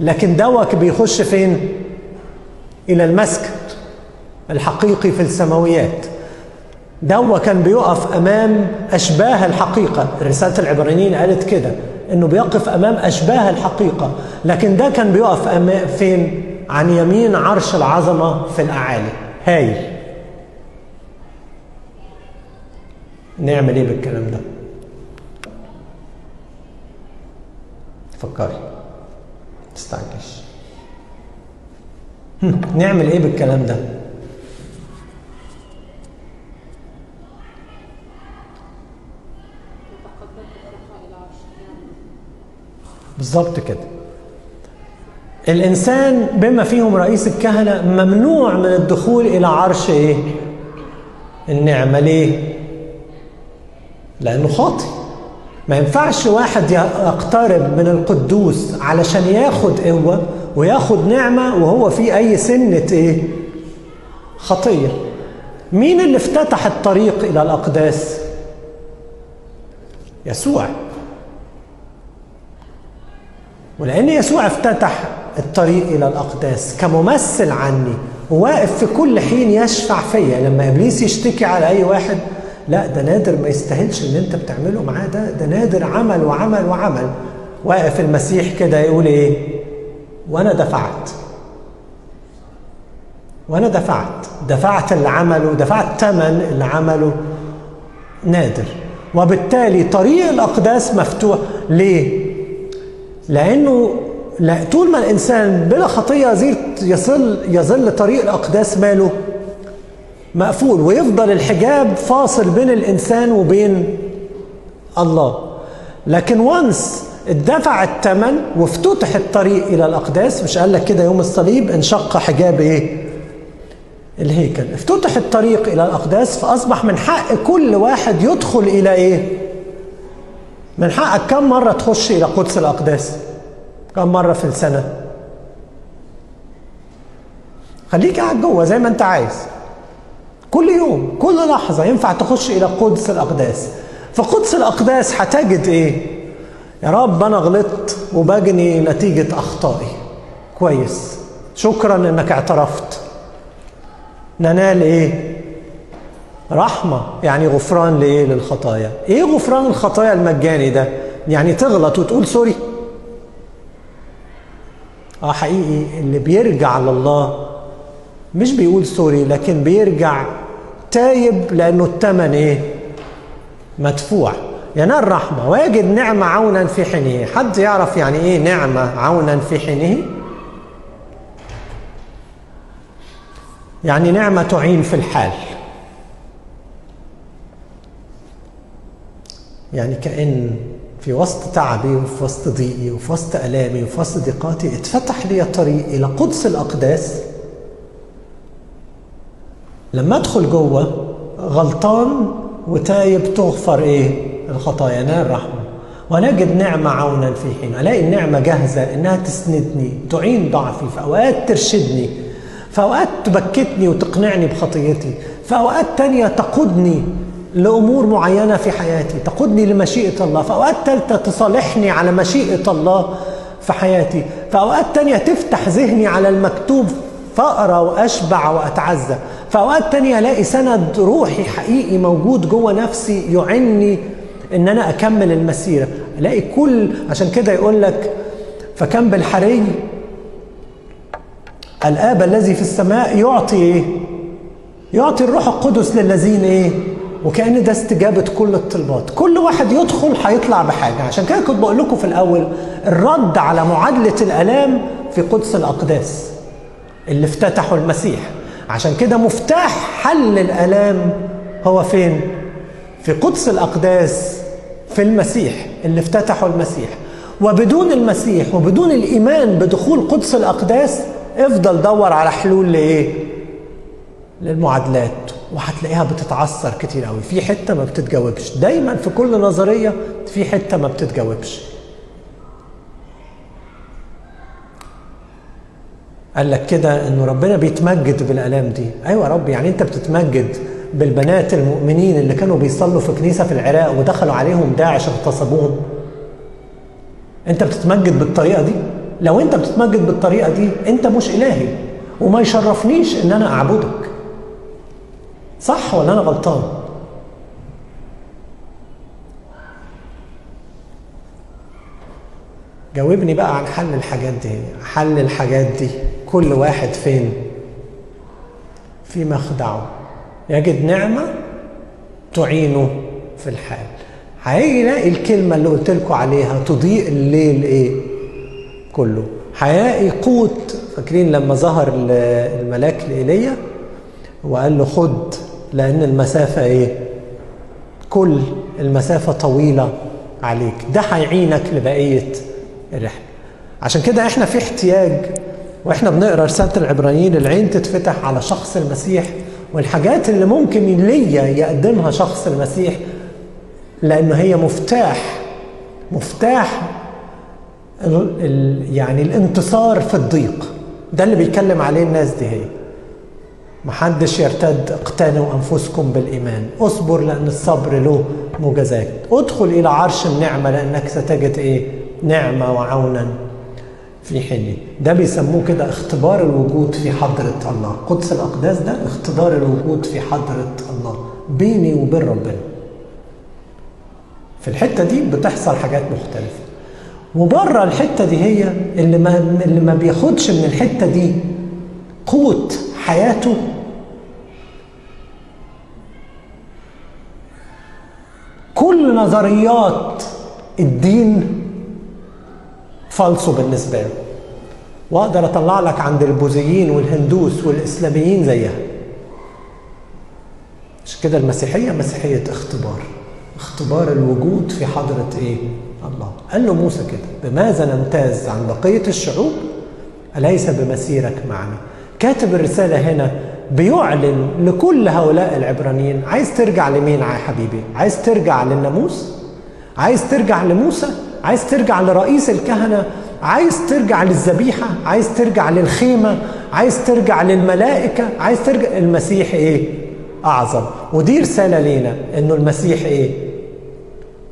لكن دوك بيخش فين؟ إلى المسكن الحقيقي في السماويات. دوا كان بيقف أمام أشباه الحقيقة. رسالة العبرانيين قالت كده. إنه بيقف أمام أشباه الحقيقة. لكن ده كان بيقف فين؟ عن يمين عرش العظمة في الأعالي. هايل نعمل إيه بالكلام ده؟ فكري تستعجلش نعمل إيه بالكلام ده يتقدم بالرفع إلى عرش يعني بالظبط كده. الإنسان بما فيهم رئيس الكهنة ممنوع من الدخول إلى عرش إيه؟ النعمة. ليه؟ لأنه خاطي ما ينفعش واحد يقترب من القدوس علشان ياخد قوة وياخد نعمة وهو في أي سنه إيه؟ خطية. مين اللي افتتح الطريق إلى الأقداس؟ يسوع. ولأن يسوع افتتح الطريق إلى الأقداس كممثل عني وواقف في كل حين يشفع فيا. لما إبليس يشتكي على أي واحد لا ده نادر ما يستاهلش اللي أنت بتعمله معاه. ده ده نادر عمل وعمل وعمل. واقف المسيح كده يقول إيه؟ وأنا دفعت. وأنا دفعت. دفعت اللي عمله دفعت ثمن اللي عمله. نادر. وبالتالي طريق الأقداس مفتوح. ليه؟ لأنه لا طول ما الإنسان بلا يزيد يصل يظل طريق الأقداس ماله مقفول ويفضل الحجاب فاصل بين الإنسان وبين الله. لكن وانس اتدفع الثمن وافتتح الطريق إلى الأقداس مش قال لك كده يوم الصليب انشق حجاب إيه؟ الهيكل. افتتح الطريق إلى الأقداس فأصبح من حق كل واحد يدخل إلى إيه؟ من حقك كم مرة تخش إلى قدس الاقداس كم مرة في السنة؟ خليك قاعد جوه زي ما أنت عايز. كل يوم كل لحظة ينفع تخش إلى قدس الاقداس في قدس الاقداس هتجد إيه؟ يا رب أنا غلطت وبجني نتيجة أخطائي. كويس. شكرا إنك اعترفت. ننال إيه؟ رحمة. يعني غفران لإيه؟ للخطايا. إيه غفران الخطايا المجاني ده؟ يعني تغلط وتقول سوري. آه حقيقي. اللي بيرجع لله مش بيقول sorry لكن بيرجع تايب لأنه الثمن إيه؟ مدفوع. ينال رحمة. ويجد نعمة عونا في حينه. حد يعرف يعني إيه نعمة عونا في حينه؟ يعني نعمة تعين في الحال. يعني كأن في وسط تعبي وفي وسط ضيقي وفي وسط ألامي وفي وسط ضيقاتي اتفتح لي طريق إلى قدس الأقداس. لما أدخل جوه غلطان وتايب تغفر إيه؟ الخطايا نال رحمة. ونجد نعمة عونا في حين. ألاقي النعمة جاهزة إنها تسندني تعين ضعفي في أوقات ترشدني في أوقات تبكتني وتقنعني بخطيتي في أوقات تانية تقودني لأمور معينة في حياتي. تقودني لمشيئة الله في أوقات تالتة تصالحني على مشيئة الله في حياتي. في أوقات تانية تفتح ذهني على المكتوب فأقرأ وأشبع وأتعزى. في أوقات تانية ألاقي سند روحي حقيقي موجود جوه نفسي يعني إن أنا أكمل المسيرة. ألاقي كل عشان كده يقول لك فكم بالحري الآب الذي في السماء يعطي إيه؟ يعطي الروح القدس للذين إيه؟ وكأن ده استجابة كل الطلبات. كل واحد يدخل هيطلع بحاجة. عشان كده كنت بقول لكم في الأول الرد على معادلة الألام في قدس الأقداس اللي افتتحه المسيح. عشان كده مفتاح حل الآلام هو فين؟ في قدس الأقداس في المسيح اللي افتتحه المسيح. وبدون المسيح وبدون الإيمان بدخول قدس الأقداس افضل دور على حلول لإيه؟ للمعادلات. وهتلاقيها بتتعثر كتير قوي. في حتة ما بتتجاوبش. دايما في كل نظرية في حتة ما بتتجاوبش. قال لك كده إنه ربنا بيتمجد بالألام دي. أيوه يا رب يعني أنت بتتمجد بالبنات المؤمنين اللي كانوا بيصلوا في كنيسة في العراق ودخلوا عليهم داعش اغتصبوهم أنت بتتمجد بالطريقة دي؟ لو أنت بتتمجد بالطريقة دي أنت مش إلهي. وما يشرفنيش إن أنا اعبدك صح ولا أنا غلطان؟ جاوبني بقى عن حل الحاجات دي. حل الحاجات دي. كل واحد فين؟ في مخدعه. يجد نعمة تعينه في الحال. هيجي يلاقي الكلمة اللي قلت لكم عليها تضيء الليل إيه؟ كله. هيلاقي قوت. فاكرين لما ظهر الملاك لإيليا وقال له خد لأن المسافة إيه؟ كل المسافة طويلة عليك. ده هيعينك لبقية الرحلة. عشان كده إحنا في احتياج وإحنا بنقرأ رسالة العبرانيين العين تتفتح على شخص المسيح والحاجات اللي ممكن ليا يقدمها شخص المسيح لأنه هي مفتاح مفتاح ال ال يعني الانتصار في الضيق. ده اللي بيتكلم عليه الناس دي هي. محدش يرتد اقتنوا أنفسكم بالإيمان. اصبر لأن الصبر له مجازات. ادخل إلى عرش النعمة لأنك ستجد إيه؟ نعمة وعونا في حينه ده بيسموه كده اختبار الوجود في حضرة الله. قدس الأقداس ده اختبار الوجود في حضرة الله. بيني وبين ربنا. في الحتة دي بتحصل حاجات مختلفة. وبره الحتة دي هي اللي ما اللي ما بياخدش من الحتة دي قوت حياته كل نظريات الدين فالصو بالنسبة له. واقدر أطلع لك عند البوذيين والهندوس والإسلاميين زيها. عشان كده المسيحية؟ مسيحية اختبار. اختبار الوجود في حضرة إيه؟ الله. قال له موسى كده بماذا نمتاز عن بقية الشعوب؟ أليس بمسيرك معنا؟ كاتب الرسالة هنا بيعلن لكل هؤلاء العبرانيين عايز ترجع لمين يا حبيبي؟ عايز ترجع للناموس؟ عايز ترجع لموسى؟ عايز ترجع لرئيس الكهنة؟ عايز ترجع للذبيحة؟ عايز ترجع للخيمة؟ عايز ترجع للملائكة؟ عايز ترجع المسيح إيه؟ أعظم. ودي رسالة لينا إنه المسيح إيه؟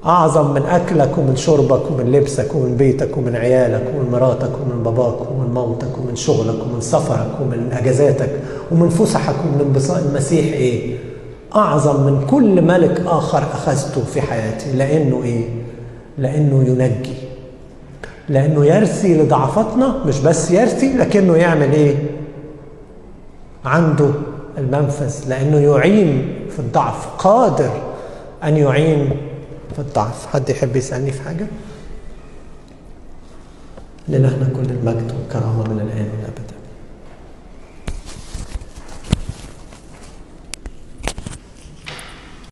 أعظم من أكلك ومن شربك ومن لبسك ومن بيتك ومن عيالك ومن مراتك ومن باباك ومن موتك ومن شغلك ومن سفرك ومن أجازاتك ومن فسحك ومن انبساط المسيح إيه؟ أعظم من كل ملك آخر أخذته في حياتي لأنه إيه؟ لأنه ينجي لأنه يرثي لضعفتنا مش بس يرثي لكنه يعمل إيه؟ عنده المنفذ لأنه يعين في الضعف قادر أن يعين في الضعف حد يحب يسألني في حاجة؟ لله كل المجد والكرامة من الآن